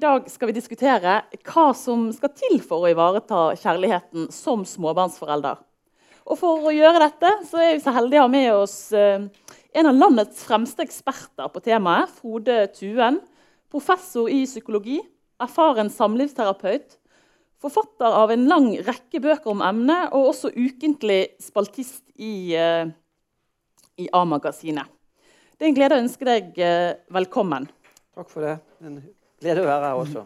dag skal vi diskutere hva som skal til for å ivareta kjærligheten som småbarnsforelder. Og For å gjøre dette så er vi så heldige å ha med oss eh, en av landets fremste eksperter på temaet, Frode Tuen. Professor i psykologi, erfaren samlivsterapeut, forfatter av en lang rekke bøker om emnet og også ukentlig spaltist i, eh, i A-magasinet. Det er en glede å ønske deg eh, velkommen. Takk for det. Glede å være her også.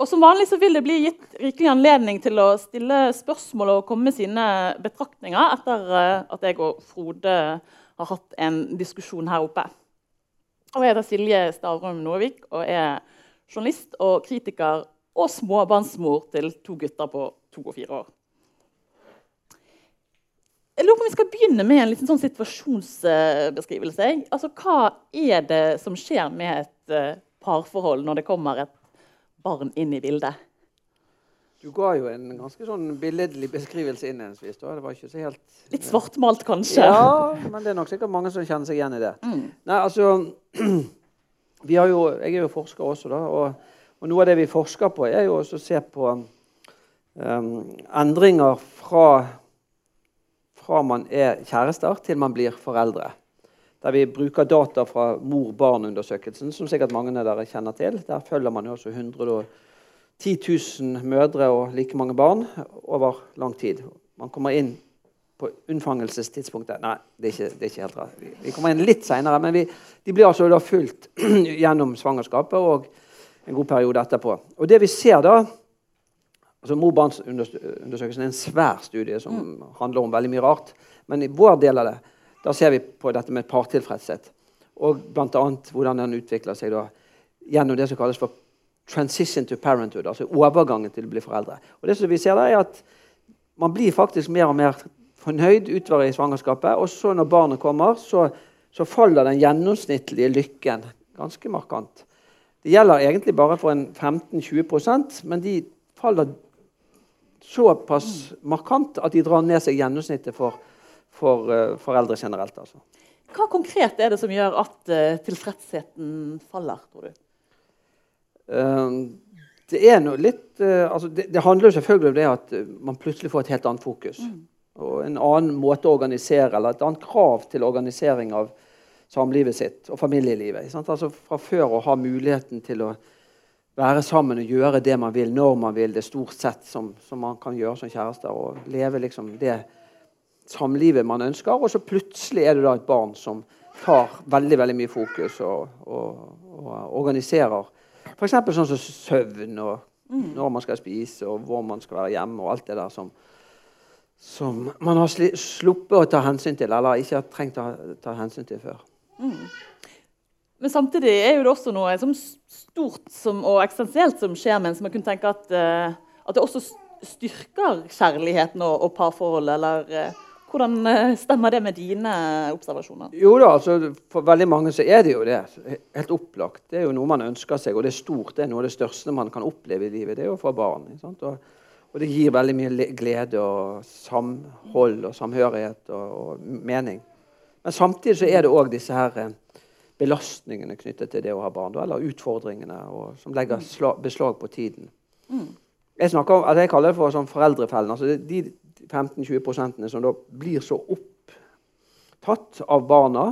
Og Som vanlig så vil det bli gitt rikelig anledning til å stille spørsmål og komme med sine betraktninger etter eh, at jeg og Frode har hatt en diskusjon her oppe. Og Jeg heter Silje Stavrum Nåvik og er journalist og kritiker og småbarnsmor til to gutter på to og fire år. Jeg lurer på om vi skal begynne med en liten sånn situasjonsbeskrivelse. Altså, hva er det som skjer med et uh, parforhold når det kommer et barn inn i bildet? Du ga jo en ganske sånn billedlig beskrivelse innledningsvis. Det var ikke så helt... Litt svartmalt, kanskje? Ja, men det er nok sikkert mange som kjenner seg igjen i det. Mm. Nei, altså... Jo, jeg er jo forsker også, da, og, og, noe av det vi forsker på, er jo å se på um, endringer fra fra man er kjærester til man blir foreldre. Der vi bruker data fra mor-barn-undersøkelsen, som sikkert mange av dere kjenner til. Der følger man jo også 110 000 mødre og like mange barn over lang tid. Man kommer inn på unnfangelsestidspunktet Nei, det er ikke, det er ikke helt rart. Vi kommer inn litt seinere, men vi, de blir altså da fulgt gjennom svangerskapet og en god periode etterpå. Og det vi ser da, altså Mor-barns-undersøkelsen er en svær studie som mm. handler om veldig mye rart. Men i vår del av det da ser vi på dette med partilfredshet. Og bl.a. hvordan den utvikler seg da, gjennom det som kalles for transition to parenthood. Altså overgangen til å bli foreldre. Og det som vi ser da er at Man blir faktisk mer og mer fornøyd utover i svangerskapet. Og så når barnet kommer, så, så faller den gjennomsnittlige lykken ganske markant. Det gjelder egentlig bare for en 15-20% men de faller såpass markant at de drar ned seg gjennomsnittet for, for uh, foreldre generelt. Altså. Hva konkret er det som gjør at uh, tilfredsheten faller, tror du? Uh, det er noe litt altså det, det, handler jo selvfølgelig om det at man plutselig får et helt annet fokus. Mm. Og en annen måte å organisere, eller et annet krav til organisering av samlivet sitt og familielivet. Altså Fra før å ha muligheten til å være sammen og gjøre det man vil, når man vil. Det stort sett som, som man kan gjøre som kjærester. Og leve liksom det samlivet man ønsker. Og så plutselig er det da et barn som tar veldig veldig mye fokus og, og, og organiserer. F.eks. sånn som søvn og mm. når man skal spise og hvor man skal være hjemme. og alt det der som, som man har sluppet å ta hensyn til, eller ikke har trengt å ta hensyn til før. Mm. Men samtidig er jo det også noe som stort som, og eksistensielt som skjer mens man kunne tenke at, uh, at det også styrker kjærligheten og, og parforholdet. Eller uh, hvordan uh, stemmer det med dine observasjoner? Jo da, altså, For veldig mange så er det jo det. Helt opplagt. Det er jo noe man ønsker seg, og det er stort. Det er noe av det største man kan oppleve i livet. Det er jo for barn. Og, og, det gir veldig mye glede og samhold og samhørighet og, og mening. Men samtidig så er det òg disse her belastningene knyttet til det å ha barn. Eller utfordringene og, som legger slag, beslag på tiden. Mm. Jeg, snakker, altså jeg kaller det for sånn foreldrefellen. altså De 15-20% som da blir så opptatt av barna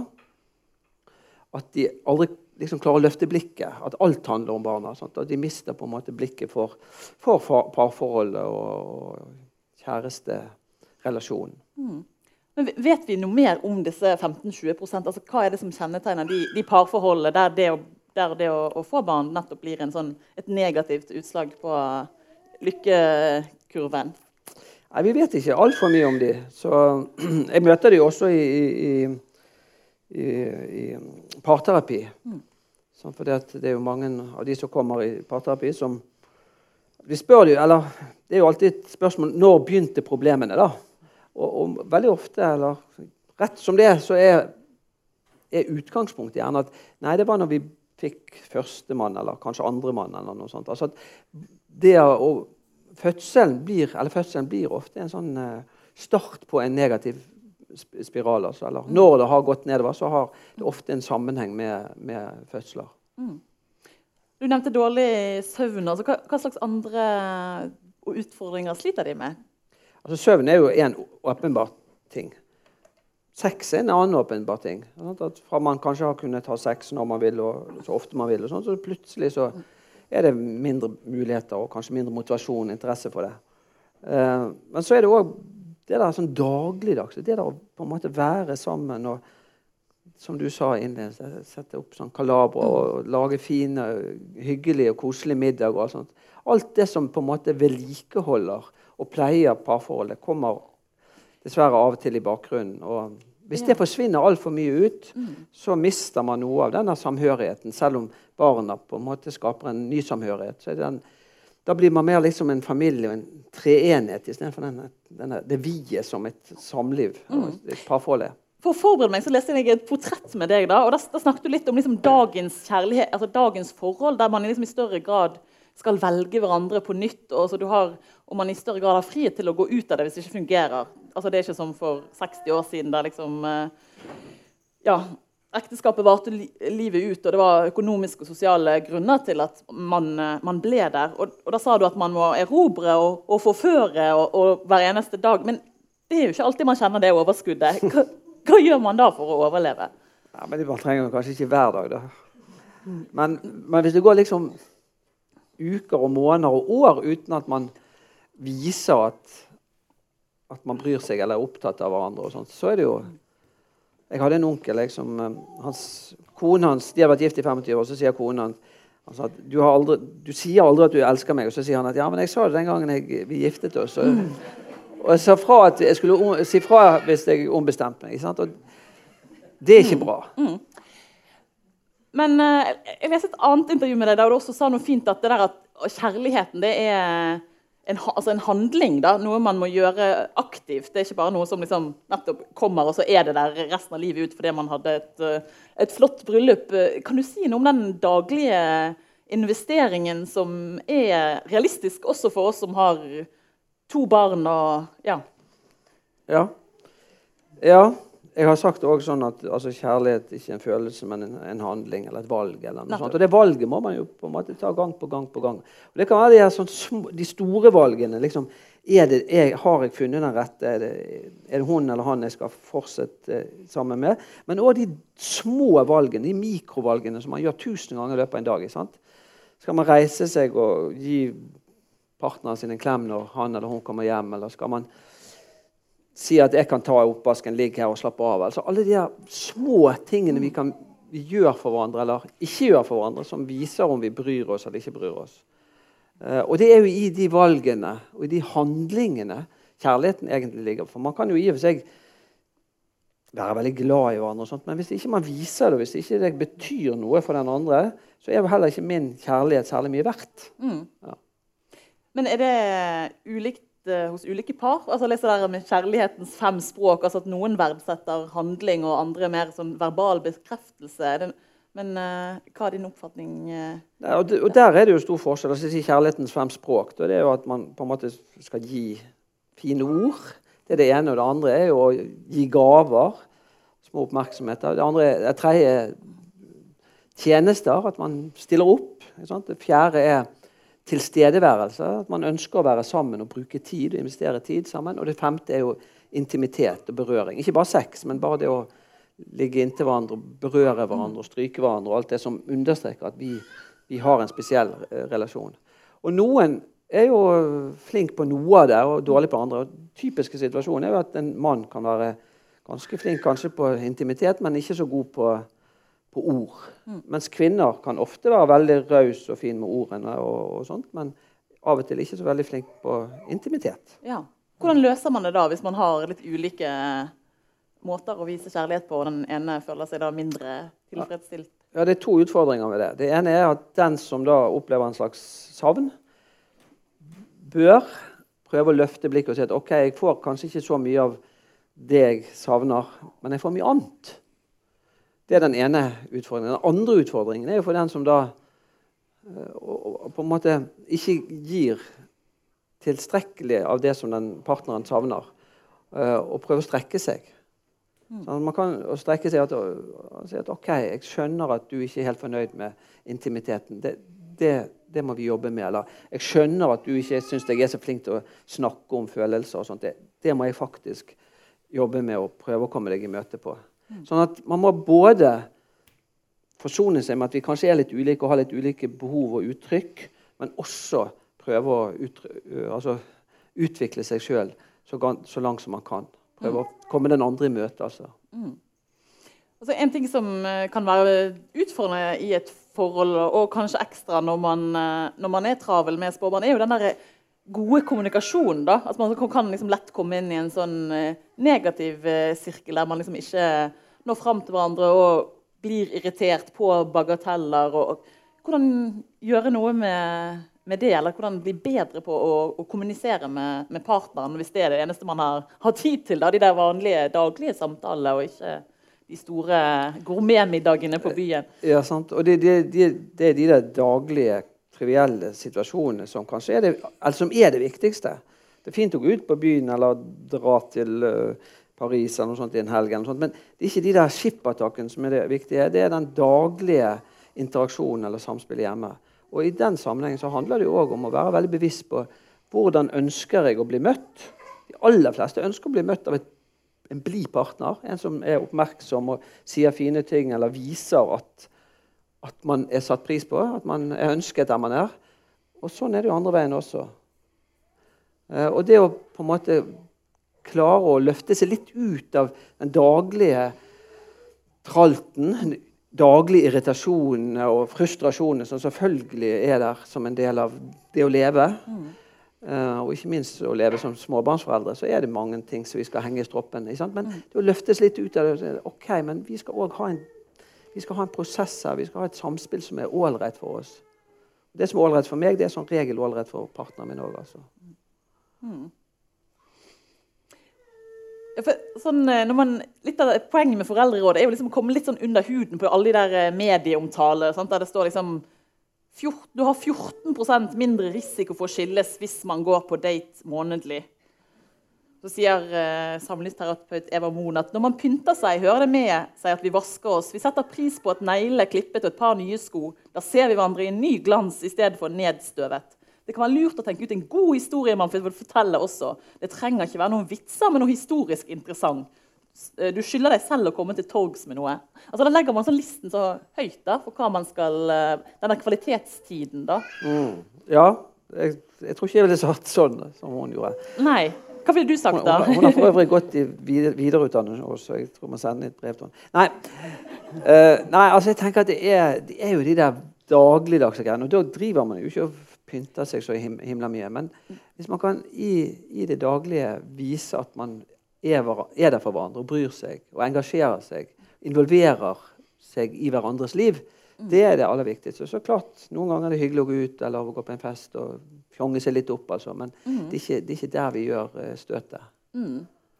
at de aldri liksom klarer å løfte blikket. At alt handler om barna. Sant? At de mister på en måte blikket for, for parforholdet og kjæresterelasjonen. Mm. Men Vet vi noe mer om disse 15-20 altså, Hva er det som kjennetegner de, de parforholdene der det, å, der det å, å, få barn nettopp blir sånn, et negativt utslag på lykkekurven? Nei, Vi vet ikke altfor mye om de. Så jeg møter de også i, i, i, i parterapi. Mm. Sånn, for det, er jo mange av de som kommer i parterapi, som vi spør jo, eller Det er jo alltid et spørsmål når begynte problemene. da? Og, og, veldig ofte, eller rett som det så er, er utgangspunktet gjerne at nei, det var når vi fikk førstemann, eller kanskje andremann, eller noe sånt. Altså at det å fødselen blir, eller fødselen blir ofte en sånn uh, start på en negativ spiral. Altså, eller når det har gått nedover, så har det ofte en sammenheng med, med fødsler. Du nevnte dårlig søvn. Altså, hva, hva slags andre utfordringer sliter de med? Altså, søvn er jo en åpenbar ting. Sex er en annen åpenbar ting. At fra man kanskje har kunnet ha sex når man vil, og så ofte man vil, og sånn, så plutselig så er det mindre muligheter og kanskje mindre motivasjon og interesse for det. Uh, men så er det òg det der sånn dagligdags, det der å på en måte være sammen og som du sa innledningsvis, sette opp sånn kalabra og lage fine, hyggelige og koselige middager og sånt. Alt det som på en måte vedlikeholder og pleier parforholdet, kommer dessverre av og til i bakgrunnen. Og hvis det forsvinner altfor mye ut, så mister man noe av denne samhørigheten. Selv om barna på en måte skaper en ny samhørighet. så den da blir man mer liksom en familie og en treenhet istedenfor denne, denne, det vi-et som et samliv. Mm. et parforhold er. For å forberede meg så leste jeg et portrett med deg. da, og Da, da snakket du litt om liksom dagens kjærlighet, altså dagens forhold, der man liksom i større grad skal velge hverandre på nytt. og så du har, og man i større grad har frihet til å gå ut av det hvis det ikke fungerer. Altså Det er ikke som for 60 år siden, der liksom eh, ja, ekteskapet varte li livet ut, og det var økonomiske og sosiale grunner til at man, eh, man ble der. Og, og, da sa du at man må erobre og, og forføre og, og hver eneste dag. Men det er jo ikke alltid man kjenner det overskuddet. Hva, hva gjør man da for å overleve? Ja, men Man trenger kanskje ikke hver dag, da. Men, men hvis det går liksom uker og måneder og år uten at man viser at, at man bryr seg eller er opptatt av hverandre, og sånt, så er det jo Jeg hadde en onkel jeg, som eh, hans, Kone hans De har vært gift i 25 år, så sier konen hans altså at du, har aldri, du sier aldri at du elsker meg, og så sier han at ja, men jeg sa det den gangen jeg, vi giftet oss. Og, og jeg sa fra at jeg skulle om- si fra hvis jeg ombestemte meg. Sant? Og det er ikke bra. Men eh, jeg leste et annet intervju med deg der du også sa noe fint at at kjærligheten det er en, altså en handling. da, Noe man må gjøre aktivt. Det er ikke bare noe som liksom nettopp kommer, og så er det der resten av livet ut fordi man hadde et, eh, et flott bryllup. Kan du si noe om den daglige investeringen som er realistisk også for oss som har to barn og ja. Ja. ja. Jeg har sagt også sånn at altså, kjærlighet ikke er en følelse, men en, en handling eller et valg. eller noe sånt. Og det valget må man jo på en måte ta gang på gang på gang. Og Det kan være de, her sånn små, de store valgene. liksom, er det, er, Har jeg funnet den rette? Er det, er det hun eller han jeg skal fortsette eh, sammen med? Men òg de små valgene, de mikrovalgene som man gjør tusen ganger i løpet av en dag. sant? Skal man reise seg og gi partneren sin en klem når han eller hun kommer hjem? Eller skal man si at jeg kan ta oppvasken, ligge her og slappe av? Altså Alle de her små tingene vi kan vi gjør for hverandre eller ikke gjør for hverandre, som viser om vi bryr oss eller ikke bryr oss. Eh, og det er jo i de valgene og i de handlingene kjærligheten egentlig ligger. For man kan jo i og for seg være veldig glad i hverandre, og sånt, men hvis ikke man viser det, hvis ikke det betyr noe for den andre, så er jo heller ikke min kjærlighet særlig mye verdt. Men er det ulikt hos ulike par? Altså jeg leser der med kjærlighetens fem språk, altså at noen verdsetter handling, og andre mer sånn verbal bekreftelse. Men eh, hva er din oppfatning? eh? Nei, og, Der er det jo stor forskjell. Altså, kjærlighetens fem språk. Det er jo at man på en måte skal gi fine ord. Det er det ene. Og det andre er jo å gi gaver. Små oppmerksomheter. Det andre er, tredje er tjenester. At man stiller opp. Det fjerde er tilstedeværelse. At man ønsker å være sammen og bruke tid og investere tid sammen. Og det femte er jo intimitet og berøring. Ikke bare sex, men bare det å ligge inntil hverandre, berøre hverandre og stryke hverandre. og alt det som understreker at vi, vi har en spesiell eh, relasjon. Og noen er jo flink på noe av det og dårlig på andre. Og typiske situasjonen er jo at en mann kan være ganske flink kanskje på intimitet, men ikke så god på, på ord. Mens kvinner kan ofte være veldig raus og fin med ordene, og, og sånt, men av og til ikke så veldig flink på intimitet. Ja. Hvordan løser man det da, hvis man har litt ulike måter å vise kjærlighet på, og den ene føler seg da mindre tilfredsstilt? Ja, Det er to utfordringer med det. Det ene er at den som da opplever en slags savn, bør prøve å løfte blikket og si at ok, jeg får kanskje ikke så mye av det jeg savner, men jeg får mye annet. Det er den ene utfordringen. Den andre utfordringen er jo for den som da eh, på en måte ikke gir tilstrekkelig av det som den partneren savner, eh, og prøver å strekke seg. Sånn, man kan strekke seg og si at OK, jeg skjønner at du ikke er helt fornøyd med intimiteten. Det, det, det må vi jobbe med. Eller jeg skjønner at du ikke syns jeg er så flink til å snakke om følelser. og sånt. Det, det, må jeg faktisk jobbe med og prøve å komme deg i møte på. Sånn at man må både forsone seg med at vi kanskje er litt ulike og har litt ulike behov og uttrykk, men også prøve å altså, utvikle seg sjøl så, så, langt som man kan. Prøve mm. å komme den andre i møte. altså. Mm. Altså, en ting som kan være utfordrende i et forhold, og kanskje ekstra når man, når man er travel med småbarn, er jo den der gode kommunikasjon. da. At man kan liksom lett komme inn i en sånn eh, negativ sirkel der man liksom ikke når fram til hverandre og blir irritert på bagateller. og Hvordan gjøre noe med, med det, eller hvordan bli bedre på å, å kommunisere med, med, partneren hvis det er det eneste man har, har tid til? Da, de der vanlige daglige samtalene, og ikke de store gourmetmiddagene på byen. Ja, sant. Og det, det, det, det er de der daglige, trivielle situasjonene som kanskje er det, som er det viktigste. Det er fint å gå ut på byen eller dra til uh, Paris eller noe sånt i en helg. Sånt, men det er ikke de der skippertakene som er det viktige. Det er den daglige interaksjonen eller samspillet hjemme. Og I den sammenhengen så handler det jo også om å være veldig bevisst på hvordan ønsker jeg å bli møtt. De aller fleste ønsker å bli møtt av et, en blid partner. En som er oppmerksom og sier fine ting eller viser at, at man er satt pris på, at man er ønsket der man er. Og sånn er det jo andre veien også. Eh, og det å på en måte klare å løfte seg litt ut av den daglige tralten, daglige irritasjonene og frustrasjonene som selvfølgelig er der som en del av det å leve. Mm. Uh, og ikke minst å leve som småbarnsforeldre, så er det mange ting som vi skal henge i stroppen. Men mm. det å løftes litt ut av det ok, men vi skal òg ha, ha, en prosess her. Vi skal ha et samspill som er ålreit for oss. Det som er ålreit for meg, det er som regel ålreit for partneren min òg. Altså. Mm. Sånn, eh, litt av Poenget med foreldrerådet er jo liksom å komme litt sånn under huden på alle de der medieomtaler. medieomtaler. Der det står liksom Du har 14% mindre risiko for å skilles hvis man går på date månedlig. Så sier eh, samlivsterapeut Eva Moen at når man pynter seg, hører det med seg at vi vasker oss. Vi setter pris på et negle klippet og et par nye sko. Da ser vi hverandre i en ny glans i stedet for nedstøvet. Det kan være lurt å tenke ut en god historie man vil fortelle også. Det trenger ikke være noen vitser, men noe historisk interessant. Eh, du skylder deg selv å komme til torgs med noe. Altså, da legger man sånn listen så høyt da, for hva man skal, eh, denne kvalitetstiden. da. Mm. Ja. Jeg, jeg, tror ikke jeg ville sagt sånn som hun gjorde. Nei. Hva ville du sagt, da? Hun, hun, har for øvrig gått i videreutdanning også. Jeg tror man sender et brev til henne. Nei. Uh, nei, altså jeg tenker at det er, det er jo de der dagligdagse greiene. Og da driver man jo ikke og pynter seg så himla mye. Men hvis man kan i, i det daglige vise at man er, er, der for hverandre og bryr seg og engasjerer seg, involverer seg i hverandres liv, mm. det er det aller viktigste. Så klart, Noen ganger er det hyggelig å gå ut eller å gå på en fest og fjonge seg litt opp. Altså. Men mm. det, er ikke, det, er ikke, der vi gjør uh, støtet. Mm.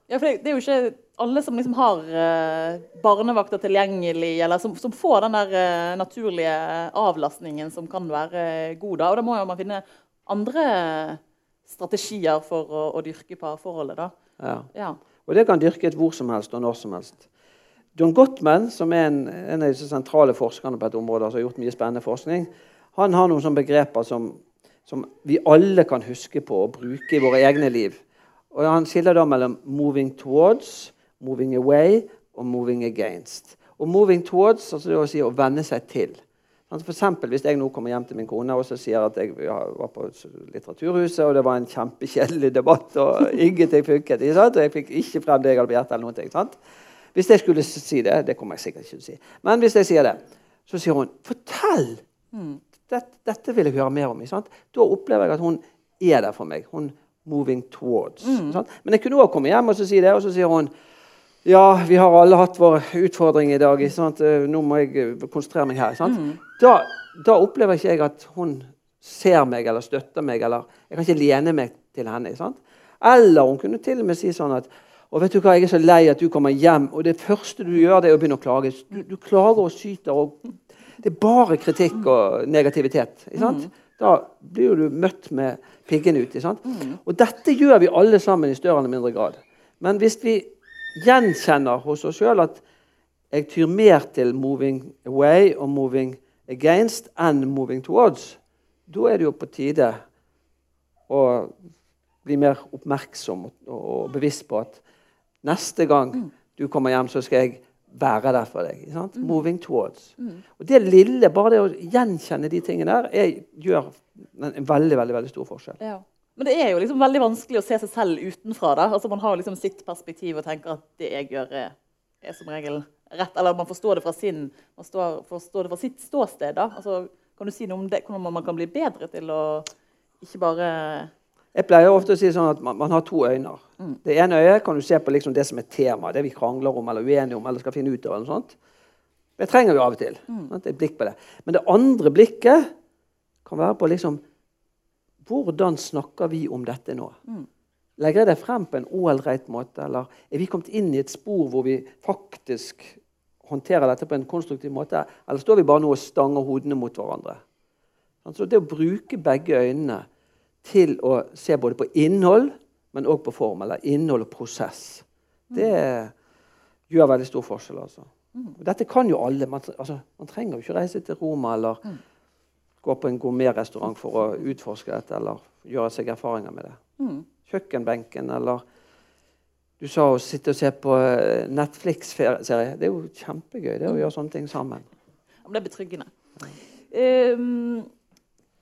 Ja, for det, det, er jo ikke alle som liksom har uh, barnevakter tilgjengelig, eller som, som får den der uh, naturlige avlastningen som kan være god. da, Og da må jo man finne andre strategier for å, å dyrke parforholdet. da. Ja. ja. Og det kan dyrkes hvor som helst og når som helst. John Gottman, som er en, en av de sentrale forskerne på et område, som har gjort mye spennende forskning, han har noen sånne begreper som, som vi alle kan huske på og bruke i våre egne liv. Og Han skiller da mellom 'moving towards', 'moving away' og 'moving against'. Og 'moving towards' altså det å si å venne seg til. For eksempel, Hvis jeg nå kommer hjem til min kone og så sier at jeg var på Litteraturhuset, og det var en kjempekjedelig debatt, og ingenting funket, og jeg fikk ikke frem det jeg hadde begjært, eller noe, sant? Hvis jeg skulle si det Det kommer jeg sikkert ikke til å si. Men hvis jeg sier det, så sier hun 'Fortell!' Mm. Dette, dette, vil jeg høre mer om. Sant? Da opplever jeg at hun er der for meg. Hun 'moving towards'. Mm. Men jeg kunne også komme hjem og si det, og så sier hun ja, vi har alle hatt vår utfordring i dag. Sant? Eh, nå må jeg eh, konsentrere meg her. Mm. Da, da, opplever ikke jeg at hun ser meg eller støtter meg. eller Jeg kan ikke lene meg til henne. Sant? Eller hun kunne til og med si sånn at og vet du hva, Jeg er så lei at du kommer hjem, og det første du gjør, det er å begynne å klage. Du, du klager og syter. og Det er bare kritikk og negativitet. Mm. Da blir du møtt med piggene ut. Mm. Og dette gjør vi alle sammen i større eller mindre grad. Men hvis vi gjenkjenner hos oss sjøl at jeg tyr mer til 'moving away' og 'moving against' enn 'moving towards', da er det jo på tide å bli mer oppmerksom og, og bevisst på at neste gang mm. du kommer hjem, så skal jeg være der for deg. Mm. Moving towards. Mm. Og Det lille, bare det å gjenkjenne de tingene der, er, gjør en veldig veldig, veldig stor forskjell. Ja. Men det er jo liksom veldig vanskelig å se seg selv utenfra. Da. Altså Man har liksom sitt perspektiv og tenker at det jeg gjør, er, er som regel rett. Eller man forstår det fra, sin, man står, forstår det fra sitt ståsted. Altså, kan du si noe om det, hvordan man kan bli bedre til å ikke bare jeg pleier ofte å si sånn at man, man har to øyne. Mm. Det ene øyet kan du se på liksom det som er tema, det vi krangler om eller uenige om. eller skal finne ut av. eller sånt. Det trenger vi av og til. Mm. Et blikk på det. Men det andre blikket kan være på liksom Hvordan snakker vi om dette nå? Mm. Legger jeg det frem på en ålreit måte, eller er vi kommet inn i et spor hvor vi faktisk håndterer dette på en konstruktiv måte, eller står vi bare nå og stanger hodene mot hverandre? Altså det å bruke begge øynene til å se både på innhold, men òg på form. Eller innhold og prosess. Det gjør veldig stor forskjell. altså. Dette kan jo alle. Man, altså, man trenger jo ikke reise til Roma eller mm. gå på en gourmetrestaurant for å utforske dette eller gjøre seg erfaringer med det. Mm. Kjøkkenbenken eller Du sa å sitte og se på eh, Netflix-serie. Det er jo kjempegøy det å gjøre sånne ting sammen. Det er betryggende. Um,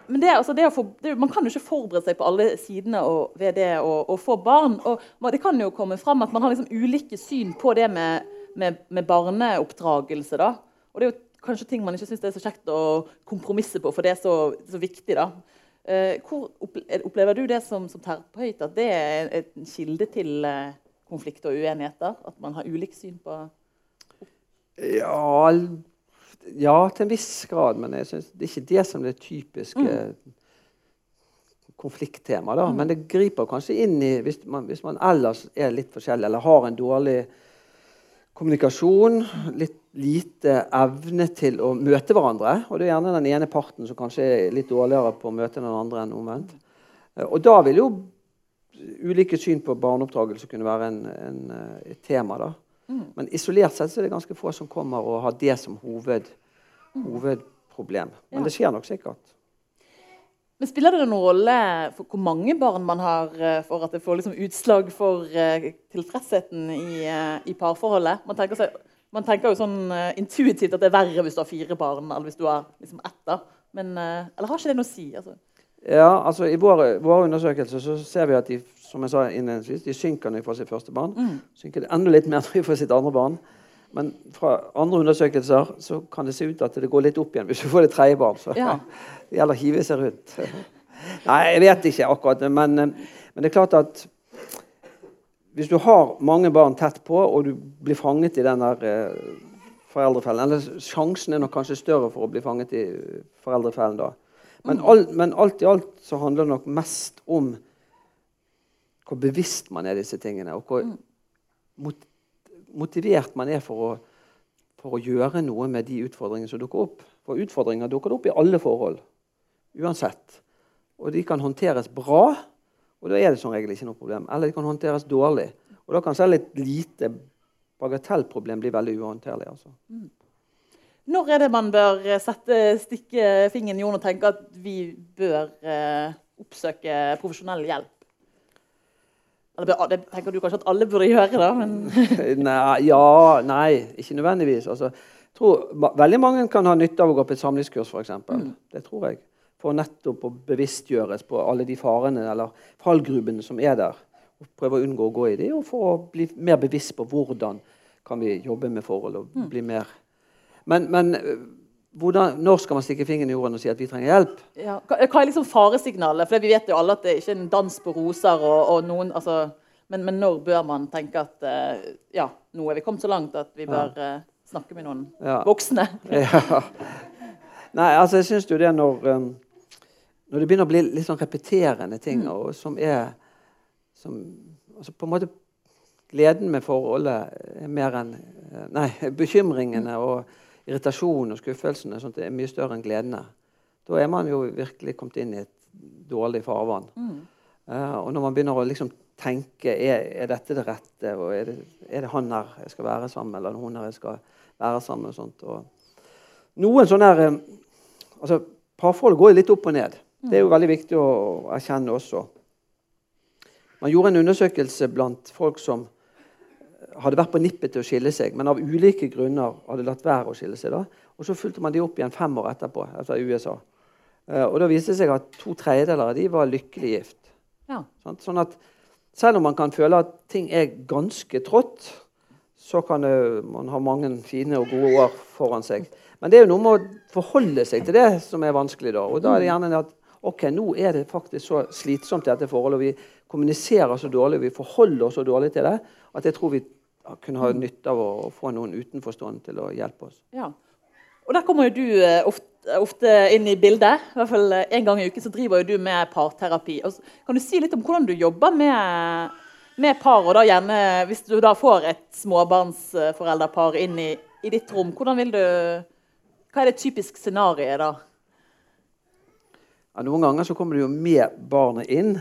men det, altså det få, det, Man kan jo ikke forberede seg på alle sidene ved det å, få barn. og Det kan jo komme fram at man har liksom ulike syn på det med, med, med barneoppdragelse. da. Og det er jo kanskje ting man ikke syns er så kjekt å kompromisse på, for det er så, så viktig. da. Eh, hvor Opplever du det som, som terapeut at det er en kilde til eh, konflikt og uenigheter? At man har ulikt syn på Ja ja, til en viss grad, men jeg synes det er ikke det som er det typiske mm. konflikttemaet. Mm. Men det griper kanskje inn i hvis man, hvis man, ellers er litt forskjellig eller har en dårlig kommunikasjon, litt lite evne til å møte hverandre. Og det er gjerne den ene parten som kanskje er litt dårligere på å møte den andre enn omvendt. Og da vil jo ulike syn på barneoppdragelse kunne være en, en, et tema. da. Mm. Men isolert sett så er det ganske få som kommer og har det som hoved, mm. hovedproblem. Men ja. det skjer nok sikkert. Men Spiller det noen rolle for hvor mange barn man har, eh, for at det får liksom utslag for uh, tilfredsheten i, uh, i parforholdet? Man tenker, seg, man tenker, jo sånn intuitivt at det er verre hvis du har fire barn eller hvis du har liksom ett. Men, eller har ikke det noe å si? Altså? Ja, altså I våre, vår undersøkelser så ser vi at de som jeg sa innledningsvis, de synker når de får sitt første barn. Mm. Synker det enda litt mer når de får sitt andre barn. Men fra andre undersøkelser så kan det se ut at det går litt opp igjen hvis du får det tredje barn. Så ja. det gjelder å hive seg rundt. Nei, jeg vet ikke akkurat. Men, men det er klart at hvis du har mange barn tett på, og du blir fanget i den der eh, foreldrefellen Eller sjansen er nok kanskje større for å bli fanget i foreldrefellen da. Men, mm. all, men alt i alt så handler det nok mest om hvor bevisst man er disse tingene, og hvor mot, motivert man er for å, for å, gjøre noe med de utfordringene som dukker opp. For utfordringer dukker opp i alle forhold, uansett. Og de kan håndteres bra, og da er det som regel ikke noe problem. Eller de kan håndteres dårlig. Og da kan selv et lite bagatellproblem bli veldig uhåndterlig. Altså. Mm. Når er det man bør sette, stikke fingeren i jorden og tenke at vi bør eh, oppsøke profesjonell hjelp? Eller, det tenker du kanskje at alle burde gjøre, da? nei, ja, nei, ikke nødvendigvis. Altså, jeg tror Veldig mange kan ha nytte av å gå på et samlivskurs, f.eks. Mm. Det tror jeg. For nettopp å bevisstgjøres på alle de farene eller fallgrubene som er der. Og prøve å unngå å gå i de, og for å bli mer bevisst på hvordan kan vi jobbe med forhold og mm. bli mer Men, men hvordan, når skal man stikke fingeren i jorden og si at vi trenger hjelp? Ja. Hva er liksom faresignalet? For Vi vet jo alle at det ikke er en dans på roser. Og, og noen, altså, men, men, når bør man tenke at uh, ja, nå er vi kommet så langt at vi bør uh, snakke med noen ja. voksne? ja. Nei, altså jeg syns jo det når, um, når det begynner å bli litt sånn repeterende ting, mm. og som er som, altså På en måte Gleden med forholdet er mer enn eh, Nei, bekymringene og irritasjonen og skuffelsene sånt, er mye større enn gledene. Da er man jo virkelig kommet inn i et dårlig farvann. Mm. Uh, og når man begynner å liksom tenke er, er dette det rette. og er det, er det, han her jeg skal være sammen med, eller hun her jeg skal være sammen med? og sånt. Og noen sånne her, eh, altså Parforhold går litt opp og ned. Det er jo veldig viktig å erkjenne også. Man gjorde en undersøkelse blant folk som hadde vært på nippet til å skille seg, men av ulike grunner hadde latt være å skille seg. da. Og Så fulgte man de opp igjen fem år etterpå, etter USA. Eh, og Da viste det seg at to tredjedeler av de var lykkelig gift. Ja. Sånn at Selv om man kan føle at ting er ganske trått, så kan det, man ha mange fine og gode år foran seg. Men det er jo noe med å forholde seg til det som er vanskelig. da. Og da er det gjerne at ok, nå er det faktisk så slitsomt, dette forholdet. og Vi kommuniserer så dårlig, vi forholder oss så dårlig til det, at jeg tror vi kunne ha nytte av å få noen utenforstående til å hjelpe oss. Ja. Og Der kommer jo du eh, ofte, ofte inn i bildet. I hvert fall eh, En gang i uken så driver jo du med parterapi. Og kan du si litt om hvordan du jobber med, med par? og da gjerne Hvis du da får et småbarnsforeldrepar inn i, i ditt rom, hvordan vil du hva er det typiske scenarioet da? Ja, noen ganger så kommer det jo med barnet inn,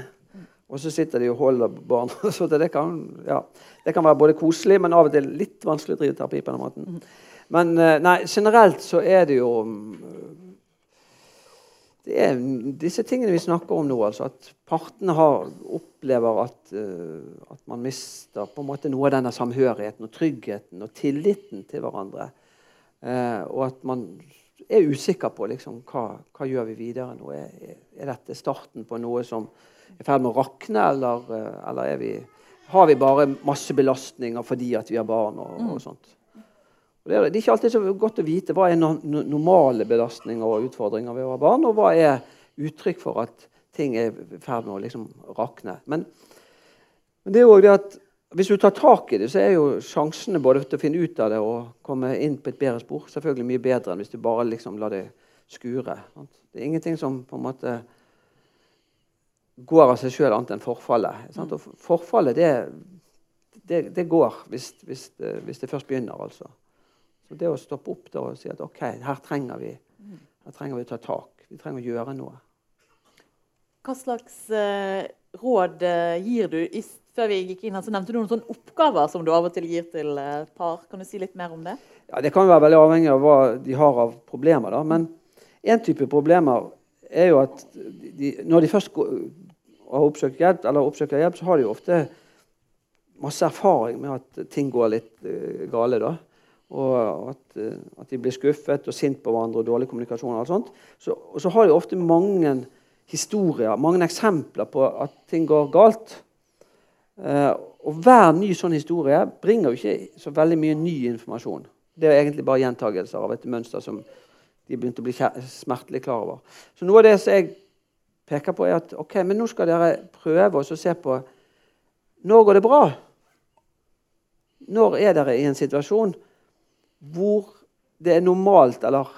og så sitter de og holder barn Så det kan, ja, det kan være både koselig, men av og til litt vanskelig å drive terapi på den måten. Men eh, nei, generelt så er det jo det er disse tingene vi snakker om nå. altså At partene har, opplever at, uh, at, man mister på en måte noe av denne samhørigheten og tryggheten og tilliten til hverandre. Eh, og at man er usikker på liksom, hva, hva gjør vi videre nå. Er, er, dette starten på noe som i ferd med å rakne, eller, eh, eller vi, har vi bare masse belastninger fordi vi har barn? og, og mm. sånt. Og det, er, det, er, ikke alltid så godt å vite hva er no, normale belastninger og utfordringer ved å ha barn, og hva er uttrykk for at ting er i ferd med å liksom rakne. Men, men det er jo det at hvis du tar tak i det, så er jo sjansene både til å finne ut av det og komme inn på et bedre spor selvfølgelig mye bedre enn hvis du bare liksom lar det skure. Det er ingenting som på en måte går av seg sjøl annet enn forfallet. Sant? Og forfallet, det, det, det går hvis, hvis, det, hvis, det, først begynner, altså. Så det å stoppe opp da og si at OK, her trenger vi, her trenger vi å ta tak. Vi trenger å gjøre noe. Hva slags uh, råd uh, gir du i før vi gikk inn her, så nevnte du noen sånne oppgaver som du av og til gir til eh, par. Kan du si litt mer om det? Ja, Det kan være veldig avhengig av hva de har av problemer. da. Men én type problemer er jo at de, når de først går, har oppsøkt hjelp, eller oppsøker hjelp, så har de jo ofte masse erfaring med at ting går litt uh, gale. da. Og at, uh, at, de blir skuffet og sint på hverandre og dårlig kommunikasjon. Og alt sånt. Så, og så har de ofte mange historier, mange eksempler på at ting går galt. Uh, og Hver ny sånn historie bringer jo ikke så veldig mye ny informasjon. Det er egentlig bare gjentagelser av et mønster som de begynte å bli smertelig klar over. Så noe av det som jeg peker på, er at ok, men nå skal dere prøve å se på når går det bra. Når er dere i en situasjon hvor det er normalt eller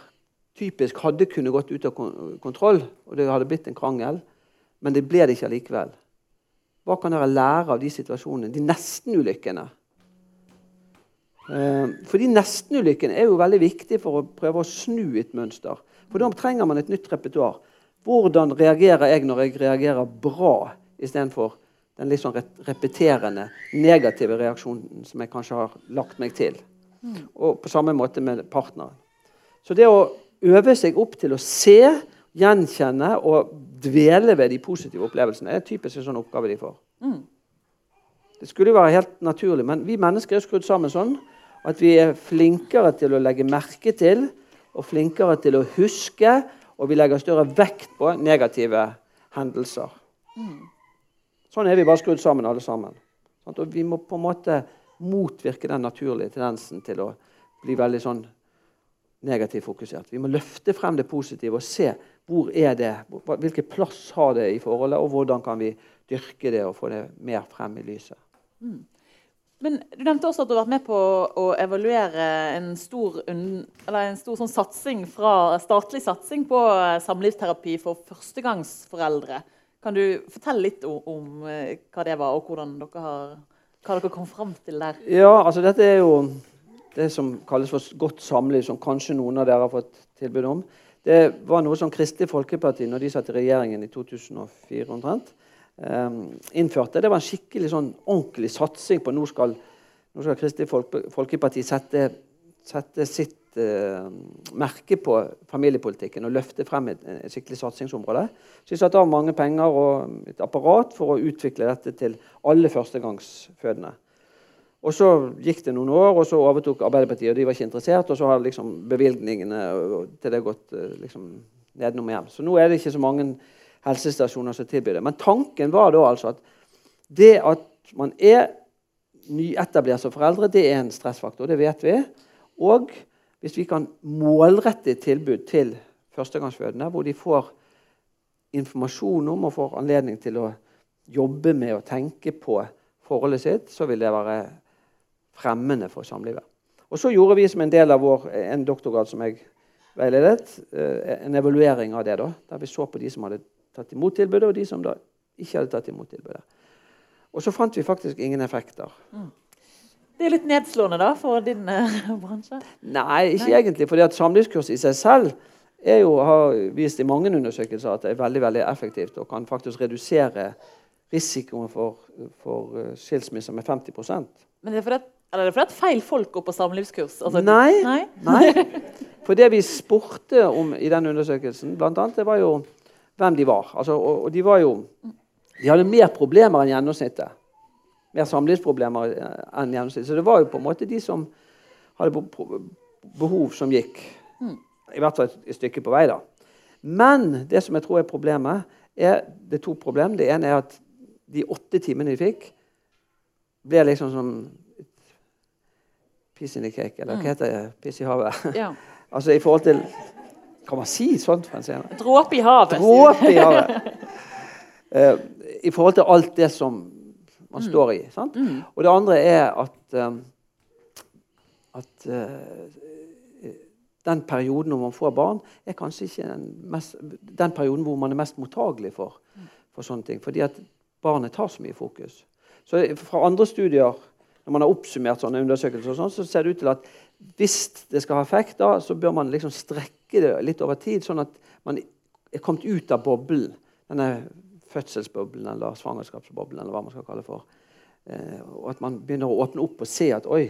typisk hadde kunne gått ut av kontroll, og det hadde blitt en krangel, men det ble det ikke allikevel. Hva kan dere lære av de situasjonene, de nestenulykkene? Eh, nestenulykken er jo veldig viktig for å prøve å snu et mønster. For da trenger man et nytt repertoar. Hvordan reagerer jeg når jeg reagerer bra, istedenfor den litt sånn repeterende negative reaksjonen som jeg kanskje har lagt meg til? Og på samme måte med partneren. Så det å øve seg opp til å se, gjenkjenne og dvele ved de positive opplevelsene. Er typisk en sånn oppgave de får. Mm. Det skulle jo være helt naturlig, men vi mennesker er skrudd sammen sånn at vi er flinkere til å legge merke til og flinkere til å huske, og vi legger større vekt på negative hendelser. Sånn er vi bare skrudd sammen, alle sammen. Og vi må på en måte motvirke den naturlige tendensen til å bli veldig sånn negativt fokusert. Vi må løfte frem det positive og se hvor er det, hvilken plass har det i forholdet, og hvordan kan vi dyrke det og få det mer frem i lyset. Mm. Men Du nevnte også at du har vært med på å evaluere en stor, en stor sånn satsing fra, statlig satsing på samlivsterapi for førstegangsforeldre. Kan du fortelle litt om, om eh, hva det var, og dere har, hva dere kom fram til der? Ja, altså Dette er jo det som kalles for godt samliv, som kanskje noen av dere har fått tilbud om. Det var noe som Kristelig Folkeparti når de satt i regjeringen i 2004 omtrent, eh, innførte. Det var en skikkelig sånn ordentlig satsing på nå skal, nå skal Kristelig Folkeparti sette, sette sitt eh, merke på familiepolitikken og løfte frem et, et skikkelig satsingsområde. Så de satte av mange penger og et apparat for å utvikle dette til alle førstegangsfødende. Og Så gikk det noen år, og så overtok Arbeiderpartiet. og De var ikke interessert, og så har liksom bevilgningene til det gått eh, liksom, nedenom hjem. Så nå er det ikke så mange helsestasjoner som tilbyr det. Men tanken var da altså at det at man er nyetablert som foreldre, det er en stressfaktor. Det vet vi. Og hvis vi kan målrette et tilbud til førstegangsfødende, hvor de får informasjon om og får anledning til å jobbe med og tenke på forholdet sitt, så vil det være fremmende for samlivet. Og Så gjorde vi som en del av vår, en doktorgrad som jeg veiledet, eh, en evaluering av det. da, Der vi så på de som hadde tatt imot tilbudet, og de som da ikke hadde tatt imot tilbudet. Og så fant vi faktisk ingen effekter. Mm. Det er litt nedslående da, for din uh, bransje? Nei, ikke Nei. egentlig. fordi at Samlivskurs i seg selv jo, har vist i mange undersøkelser at det er veldig veldig effektivt og kan faktisk redusere risikoen for, for uh, skilsmisser med 50% Men det er fordi eller er det fordi feil folk går på samlivskurs? Altså, nei, nei? nei. For det vi spurte om i den undersøkelsen, blant annet, det var jo hvem de var. Altså, og, og, de var jo De hadde mer problemer enn gjennomsnittet. Mer samlivsproblemer enn gjennomsnittet. Så det var jo på en måte de som hadde behov som gikk. I hvert fall et stykke på vei, da. Men det som jeg tror er problemet, er det er to problem. Det ene er at de åtte timene de fikk, ble liksom som Piss in the cake, eller hva mm. heter det? Piss i havet. Ja. altså i forhold til Kan man si sånt på en scene? Dråpe i havet. Dråpe i havet. uh, I forhold til alt det som man mm. står i. Sant? Mm. Og det andre er at, um, at uh, den perioden når man får barn, er kanskje ikke den, mest, den perioden hvor man er mest mottagelig for, for sånne ting. Fordi at barnet tar så mye fokus. Så Fra andre studier når man har oppsummert sånne undersøkelser, og sånn, så ser det ut til at hvis det skal ha effekt, da, så bør man liksom strekke det litt over tid, sånn at man er kommet ut av boblen. Denne fødselsboblen eller svangerskapsboblen, eller hva man skal kalle det for. Eh, og at man begynner å åpne opp og se at oi,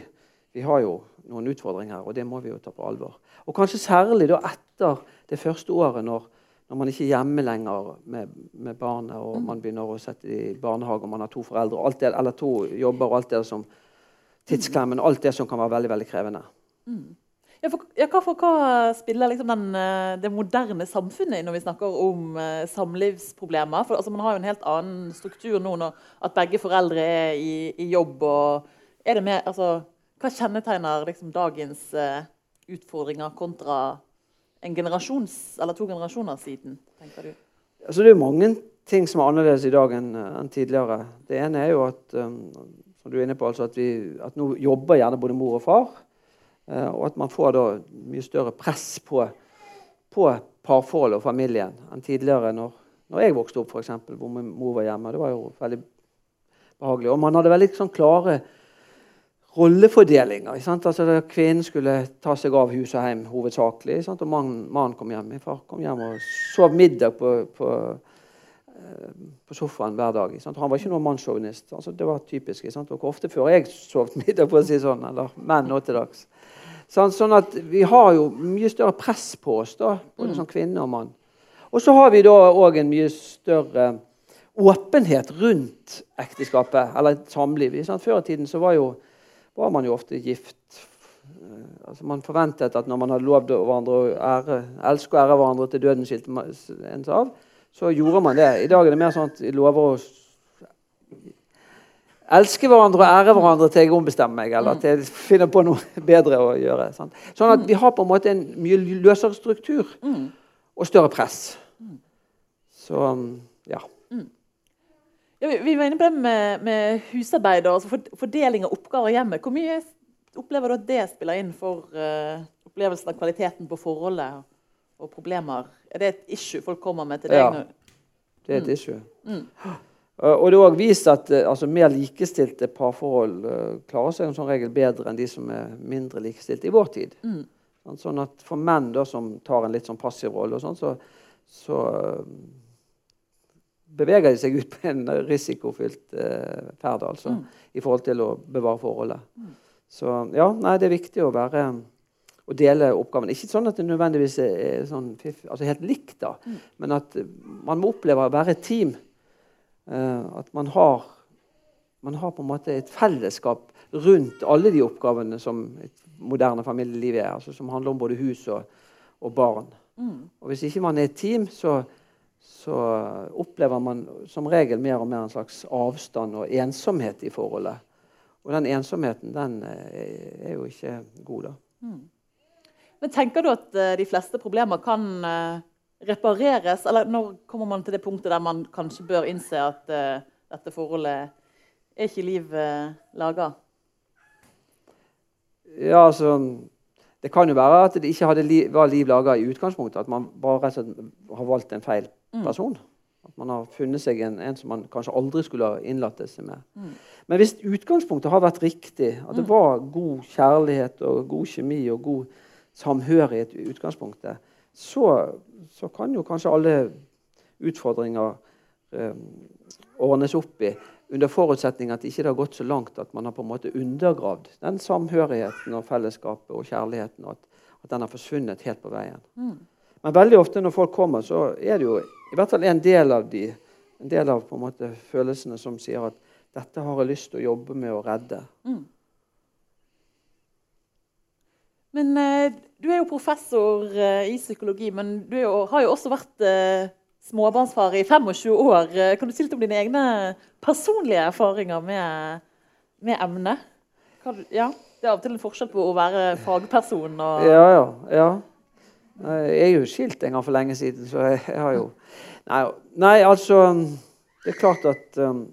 vi har jo noen utfordringer og det må vi jo ta på alvor. Og kanskje særlig da etter det første året, når, når man ikke er hjemme lenger med, med barnet, og man begynner å sette i barnehage, og man har to foreldre, det, eller to jobber og alt det som tidsklemmen alt det som kan være veldig veldig krevende. Mm. Ja, for, ja, hva, for, hva spiller liksom den, eh, det moderne samfunnet når vi snakker om uh, samlivsproblemer? For altså, Man har jo en helt annen struktur nå når at begge foreldre er i, i jobb. og er det mer, altså, Hva kjennetegner liksom, dagens uh, utfordringer kontra en generasjons, eller to generasjoner siden? tenker du? Altså, det er mange ting som er annerledes i dag enn, enn tidligere. Det ene er jo at um, som du er inne på, altså at, vi, at nå jobber gjerne både mor og far. Eh, og at man får da mye større press på, på parforholdet og familien enn tidligere når, når jeg vokste opp, f.eks., hvor min mor var hjemme. Det var jo veldig behagelig. Og man hadde veldig sånn klare rollefordelinger. Altså, kvinnen skulle ta seg av hus og hjem hovedsakelig, og mannen man kom hjem. Min far kom hjem og sov middag på, på Eh, på sofaen hver dag. Sant? Han var ikke noen mannssjåvinist. Altså, det var typisk. Sant? Og ofte før jeg sov middag, for å si sånn, eller menn nå til dags. Sånn, at vi har jo mye større press på oss, da, både mm. som kvinne og mann. Og så har vi da òg en mye større åpenhet rundt ekteskapet, eller samlivet. Før i tiden så var, jo, var man jo ofte gift. Altså Man forventet at når man hadde lovd hverandre å ære, elske og ære hverandre til døden skilte en av, så gjorde man det. I dag er det mer sånn at vi lover å elske hverandre og ære hverandre til jeg ombestemmer meg, eller til jeg finner på noe bedre å gjøre. Sant? Sånn at vi har på en måte en mye løsere struktur og større press. Så ja. ja vi, var inne på det med, med husarbeid og altså fordeling av oppgaver hjemme. Hvor mye opplever du at det spiller inn for uh, opplevelsen av kvaliteten på forholdet og problemer er det et issue folk kommer med til deg? Ja, det er et mm. issue. Mm. Og det er også vist at eh, altså, mer likestilte parforhold uh, klarer seg som regel bedre enn de som er mindre likestilte i vår tid. Mm. Sånn, at For menn da, som tar en litt sånn passiv rolle, sånn, så, så beveger de seg ut på en risikofylt eh, ferd altså, mm. i forhold til å bevare forholdet. Mm. Så ja, nei, det er viktig å være å dele oppgaven. Ikke sånn at det nødvendigvis er sånn, altså helt likt, da, mm. men at man må oppleve å være et team. Uh, at man har, man har på en måte et fellesskap rundt alle de oppgavene som et moderne familieliv er. Altså, som handler om både hus og, og barn. Mm. Og Hvis ikke man er et team, så så opplever man som regel mer og mer en slags avstand og ensomhet i forholdet. Og den ensomheten den eh, er jo ikke god, da. Mm. Men tenker du at uh, de fleste problemer kan repareres? Eller når kommer man til det punktet der man kanskje bør innse at uh, dette forholdet er ikke liv laga? Ja, altså Det kan jo være at det ikke liv, var liv laga i utgangspunktet. At man bare har valgt en feil Mm. person. At man har funnet seg en, en, som man kanskje aldri skulle ha innlatt seg med. Mm. Men hvis utgangspunktet har vært riktig, at det mm. var god kjærlighet og god kjemi og god samhørighet i utgangspunktet, så, så kan jo kanskje alle utfordringer eh, ordnes opp i. Under forutsetning at det ikke har gått så langt at man har på en måte undergravd den samhørigheten og fellesskapet og kjærligheten, og at, at den har forsvunnet helt på veien. Mm. Men veldig ofte når folk kommer, så er det jo i hvert fall en del av de, en del av på en måte følelsene som sier at dette har jeg lyst til å jobbe med å redde. Mm. Men eh, Du er jo professor eh, i psykologi, men du jo, har jo også vært eh, småbarnsfar i 25 år. Kan du si litt om dine egne personlige erfaringer med, med emnet? Ja, det er av og til en forskjell på å være fagperson og Ja, ja. ja. Jeg er jo skilt en gang for lenge siden, så jeg, har jo nei, nei, altså Det er klart at um,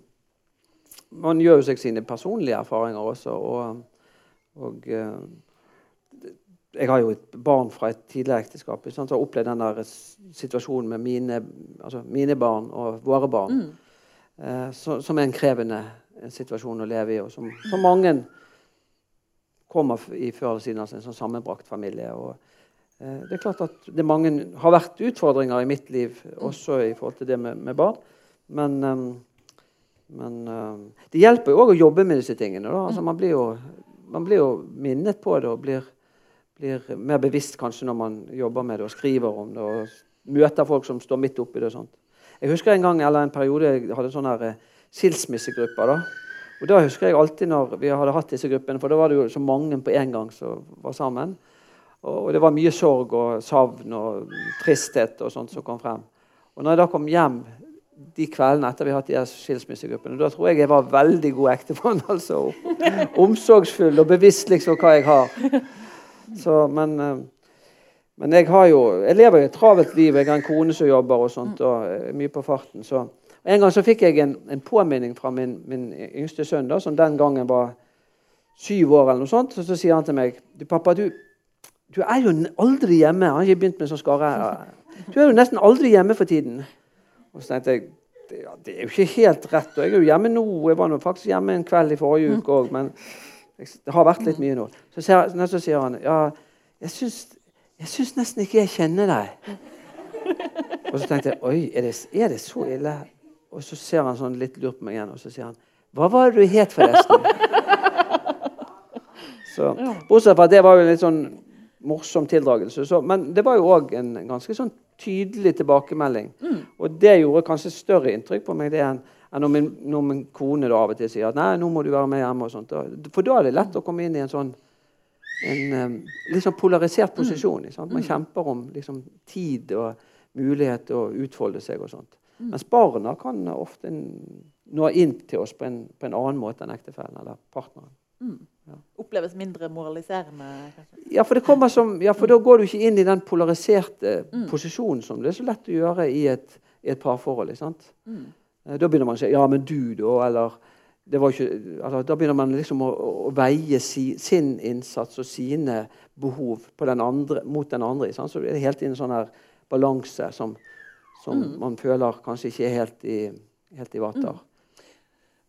man gjør jo seg sine personlige erfaringer også. Og, og jeg har jo et barn fra et tidligere ekteskap som har opplevd den der situasjonen med mine, altså mine barn og våre barn. Mm. Eh, så, som er en krevende situasjon å leve i, og som, som mange kommer i før eller siden. Altså en sånn sammenbrakt familie. og Eh, det er klart at det mange har vært utfordringer i mitt liv også i forhold til det med, med barn. Men, um, men um, det hjelper jo òg å jobbe med disse tingene. Altså, man, blir jo, man, blir jo, minnet på det og blir, blir, mer bevisst kanskje når man jobber med det og skriver om det og møter folk som står midt oppi det. og sånt. Jeg husker en gang, eller en periode jeg hadde sånne her, uh, skilsmissegrupper. da. Og da husker jeg alltid når vi hadde hatt disse gruppene, for da var det jo så mange på en gang som var sammen. Og det var mye sorg og savn og tristhet og sånt som kom frem. Og når jeg da kom hjem de kveldene etter vi hadde hatt de skilsmissegruppene, da tror jeg jeg var veldig god ektemann. altså Omsorgsfull og bevisst liksom hva jeg har. Så, men, eh, men, jeg jo Jeg lever et travelt liv. Jeg har en kone som jobber og sånt, og er mye på farten. Så. En gang så fikk jeg en, en påminning fra min, min, yngste sønn, da, som den gangen var syv år. eller noe sånt, Så, Så sier han til meg du, 'Pappa, du, du er jo aldri hjemme. Han har ikke begynt med sånn skare. Du er jo nesten aldri hjemme for tiden. Og så tenkte jeg det, det er jo ikke helt rett. Og jeg er jo hjemme nå. Jeg var faktisk hjemme en kveld i forrige uke òg, men det har vært litt mye nå. Så, ser, så sier han ja, jeg syns, jeg syns nesten ikke jeg kjenner deg. Og så tenkte jeg oi, er det, er det så ille? Og så ser han sånn litt lurt på meg igjen, og så sier han hva var det du het, forresten? Så, bortsett fra at det var jo en litt sånn morsom tildragelse. Så, men det var jo òg en ganske sånn tydelig tilbakemelding. Mm. Og det gjorde kanskje større inntrykk på meg det enn, enn når, min, når, min, kone da av og til sier at nei, nå må du være med hjemme. og sånt. For da er det lett å komme inn i en sånn en litt sånn polarisert mm. posisjon. Mm. Man kjemper om liksom, tid og mulighet til å utfolde seg og sånt. Mm. Mens barna kan ofte nå inn til oss på en, på en annen måte enn ektefellen eller partneren. Mm. Ja. Oppleves mindre moraliserende? Ja, for, som, ja, for da går du ikke inn i den polariserte mm. posisjonen som det er så lett å gjøre i et, i et parforhold. Mm. Eh, da begynner man å si 'ja, men du', da. Eller ikke, altså, Da begynner man liksom å, å veie si, sin innsats og sine behov den andre, mot den andre. Sant? Så det er helt inn en sånn her balanse som, som mm. man føler kanskje ikke er helt i, helt i vater. Mm.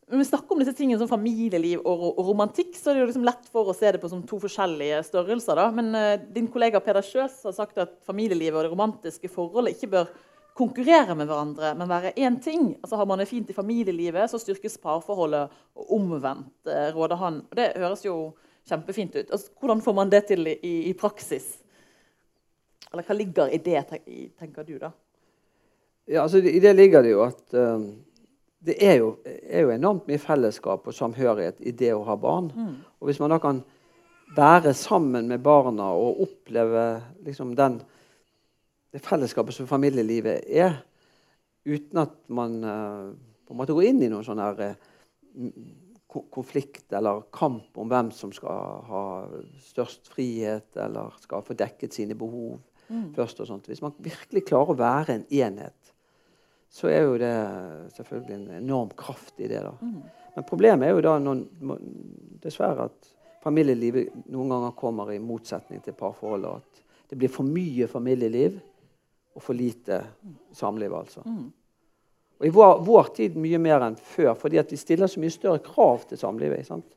Når vi snakker om disse tingene som familieliv og, og romantikk, så er det jo liksom lett for å se det på som to forskjellige størrelser. Da. Men uh, din kollega Peder Sjøs har sagt at familielivet og det romantiske forholdet ikke bør konkurrere med hverandre, men være én ting. Altså Har man det fint i familielivet, så styrkes parforholdet, og omvendt, eh, råder han. Og det høres jo kjempefint ut. Altså, hvordan får man det til i, i praksis? Eller hva ligger i det, tenker du, da? Ja, altså I det ligger det jo at um, det er jo, er jo, enormt mye fellesskap og samhørighet i det å ha barn. Mm. Og hvis man da kan være sammen med barna og oppleve liksom den det fellesskapet som familielivet er, uten at man uh, på en måte går inn i noen sånn her uh, konflikt eller kamp om hvem som skal ha størst frihet eller skal få dekket sine behov mm. først. og sånt. Hvis man virkelig klarer å være en enhet, så er jo det selvfølgelig en enorm kraft i det. da. Mm. Men problemet er jo da noen, dessverre at familielivet noen ganger kommer i motsetning til parforholdet. At det blir for mye familieliv og for lite samliv, altså. Mm. Og i vår, vår, tid mye mer enn før, fordi vi stiller så mye større krav til samlivet. Sant?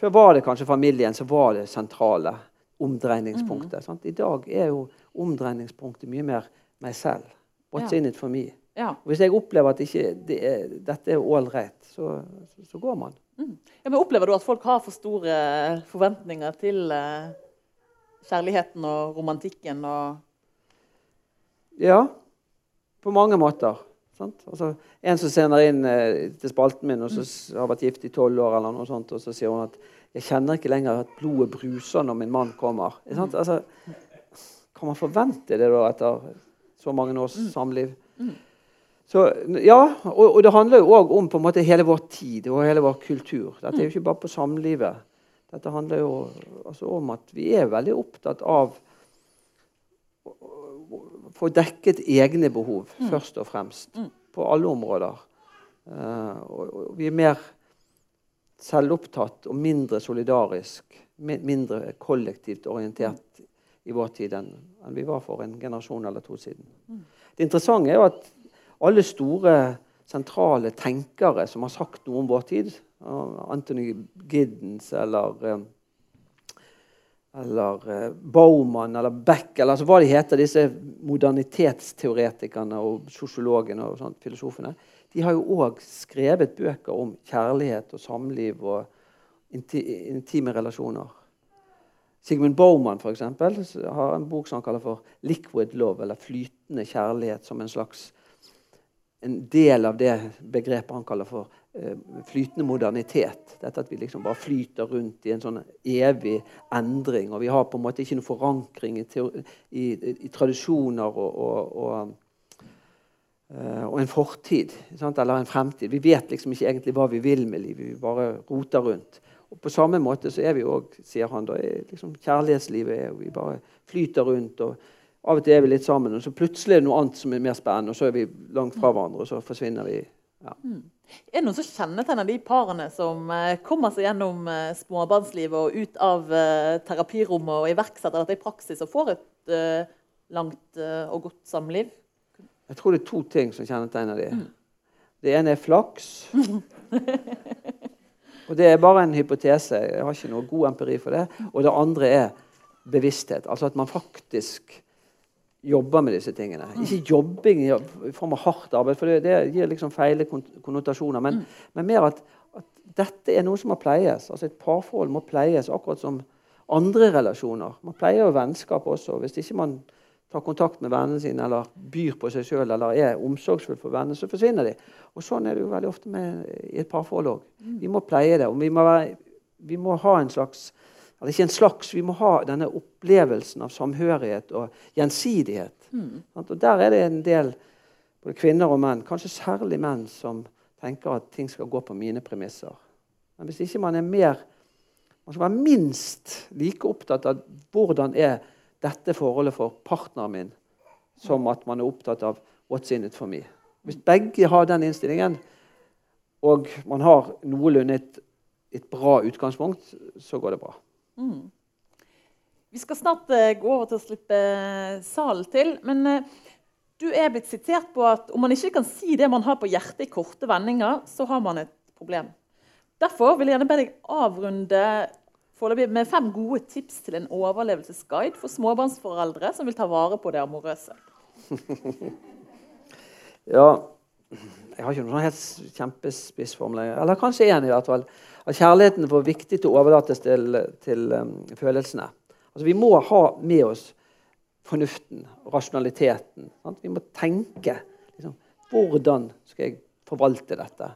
Før var det kanskje familien som var det sentrale omdreiningspunktet. Mm. I dag er jo omdreiningspunktet mye mer meg selv. What's ja. in it for me? Ja. Hvis jeg opplever at ikke det er, dette er ålreit, så, så, går man. Mm. Ja, men Opplever du at folk har for store forventninger til uh, kjærligheten og romantikken? og ja, på mange måter. Altså, en som sender inn eh, til spalten min og så har vært gift i tolv år, eller noe sånt, og så sier hun at 'jeg kjenner ikke lenger at blodet bruser når min mann kommer'. Altså, kan man forvente det da etter så mange års mm. samliv? Så, ja, og, og, det handler jo òg om på en måte hele vår tid og hele vår kultur. Dette er jo ikke bare på samlivet. Dette handler jo altså om at vi er veldig opptatt av få dekket egne behov, mm. først og fremst. Mm. På alle områder. Uh, og, og, vi er mer selvopptatt og mindre solidarisk, mindre kollektivt orientert i vår tid enn, enn, vi var for en generasjon eller to siden. Mm. Det interessante er jo at alle store, sentrale tenkere som har sagt noe om vår tid, Anthony Giddens eller uh, eller uh, Baumann eller Beck eller altså hva de heter, disse modernitetsteoretikerne og sosiologene og sånt, filosofene, de har jo òg skrevet bøker om kjærlighet og samliv og inti intime relasjoner. Sigmund Bowman, for eksempel, har en bok som han kaller for 'Liquid Love', eller 'flytende kjærlighet', som en slags en del av det begrepet han kaller for Eh, flytende modernitet. Dette at vi liksom bare flyter rundt i en sånn evig endring. Og vi har på en måte ikke noen forankring i, i, i tradisjoner og, og, og, eh, og, en fortid sant? eller en fremtid. Vi vet liksom ikke egentlig hva vi vil med livet. Vi bare roter rundt. Og På samme måte så er vi òg, sier han, da, liksom, kjærlighetslivet er vi bare flyter rundt. og Av og til er vi litt sammen, og så plutselig er det noe annet som er mer spennende, og så er vi langt fra hverandre, og så forsvinner vi. Ja. Er det noe som kjennetegner de parene som eh, kommer seg gjennom eh, småbarnslivet og ut av eh, terapirommet og iverksetter dette i praksis og får et langt og godt samliv? Jeg tror det er to ting som kjennetegner de. Mm. Det ene er flaks. og det er bare en hypotese. Jeg har ikke noe god empiri for det. Og det andre er bevissthet. Altså at man faktisk jobber med disse tingene. Mm. Ikke jobbing i form av hardt arbeid, for det, det gir liksom feile konnotasjoner. Men, mm. men mer at, at, dette er noe som må pleies. Altså Et parforhold må pleies akkurat som andre relasjoner. Man pleier jo vennskap også. Hvis ikke man tar kontakt med vennene sine eller byr på seg sjøl eller er omsorgsfull for vennene, så forsvinner de. Og Sånn er det jo veldig ofte med, i et parforhold òg. Mm. Vi må pleie det. og vi må, være, vi må ha en slags eller ikke en slags, Vi må ha denne opplevelsen av samhørighet og gjensidighet. Mm. Og Der er det en del både kvinner og menn, kanskje særlig menn, som tenker at ting skal gå på mine premisser. Men hvis ikke man er mer Man skal være minst like opptatt av hvordan er dette forholdet for partneren min, som at man er opptatt av 'what's in it for me'. Hvis begge har den innstillingen, og man har noenlunde et, et bra utgangspunkt, så går det bra. Mm. Vi skal snart uh, gå over til å slippe uh, salen til. Men uh, du er blitt sitert på at om man ikke kan si det man har på hjertet i korte vendinger, så har man et problem. Derfor vil jeg gjerne be deg avrunde med fem gode tips til en overlevelsesguide for småbarnsforeldre som vil ta vare på det amorøse. Ja Jeg har ikke noen sånn helt kjempespissformulering. Eller kanskje én, i hvert fall. At kjærligheten for viktig til å overlates til, til um, følelsene. Altså, vi må ha med oss fornuften, rasjonaliteten. Sant? Vi må tenke. Liksom, hvordan skal jeg forvalte dette?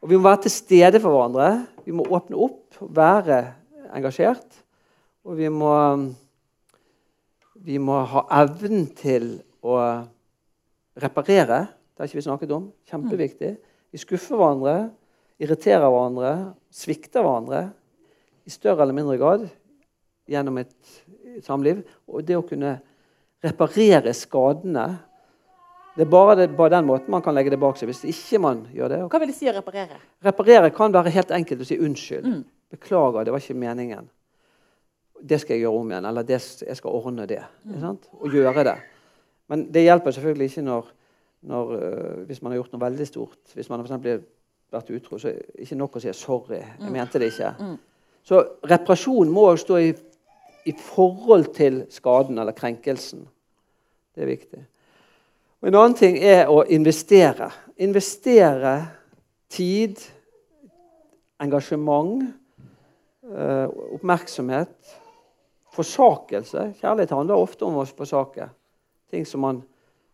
Og Vi må være til stede for hverandre. Vi må åpne opp, være engasjert. Og vi må, vi må ha evnen til å reparere. Det har ikke vi snakket om. Kjempeviktig. Vi skuffer hverandre, irriterer hverandre, svikter hverandre i større eller mindre grad gjennom et samliv. Og det å kunne reparere skadene det er bare, det, bare, den måten man kan legge det bak seg. hvis ikke man gjør det. Hva vil det si å reparere? Reparere kan være helt enkelt å si unnskyld. Mm. Beklager, det var ikke meningen. Det skal jeg gjøre om igjen. Eller det, jeg skal ordne det. Mm. Og gjøre det. Men det hjelper selvfølgelig ikke når, når uh, hvis man har gjort noe veldig stort. Hvis man har vært utro, så er det ikke nok å si 'sorry'. Jeg mm. mente det ikke. Mm. Så reparasjon må stå i, i forhold til skaden eller krenkelsen. Det er viktig. Og En annen ting er å investere. Investere tid, engasjement, eh, oppmerksomhet, forsakelse. Kjærlighet handler ofte om å forsake. Ting som man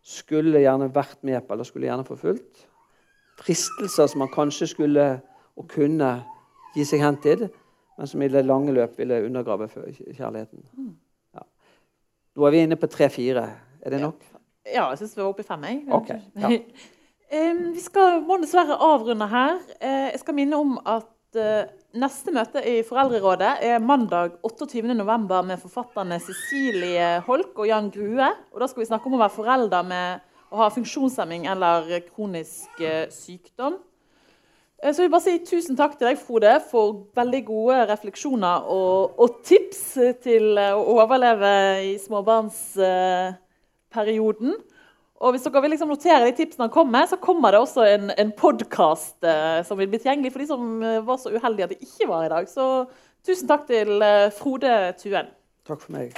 skulle gjerne vært med på eller skulle gjerne forfulgt. Fristelser som man kanskje skulle og kunne gi seg hen til, men som i det lange løp ville undergrave kjærligheten. Mm. Ja. Nå er vi inne på tre-fire. Er det nok? Ja, jeg syns vi var oppe i fem. Jeg. Okay, ja. vi skal, må dessverre avrunde her. Eh, jeg skal minne om at eh, neste møte i Foreldrerådet er mandag 28.11. med forfatterne Cecilie Holk og Jan Grue. Og Da skal vi snakke om å være forelder med å ha funksjonshemming eller kronisk eh, sykdom. Så jeg vil bare si Tusen takk til deg, Frode, for veldig gode refleksjoner og, og tips til å overleve i småbarns perioden. Og hvis dere vil liksom notere de tipsene han kommer, så kommer det også en, en podkast eh, som vil bli tilgjengelig for de som eh, var så uheldige at de ikke var i dag. Så tusen takk til eh, Frode Tuen. Takk for meg.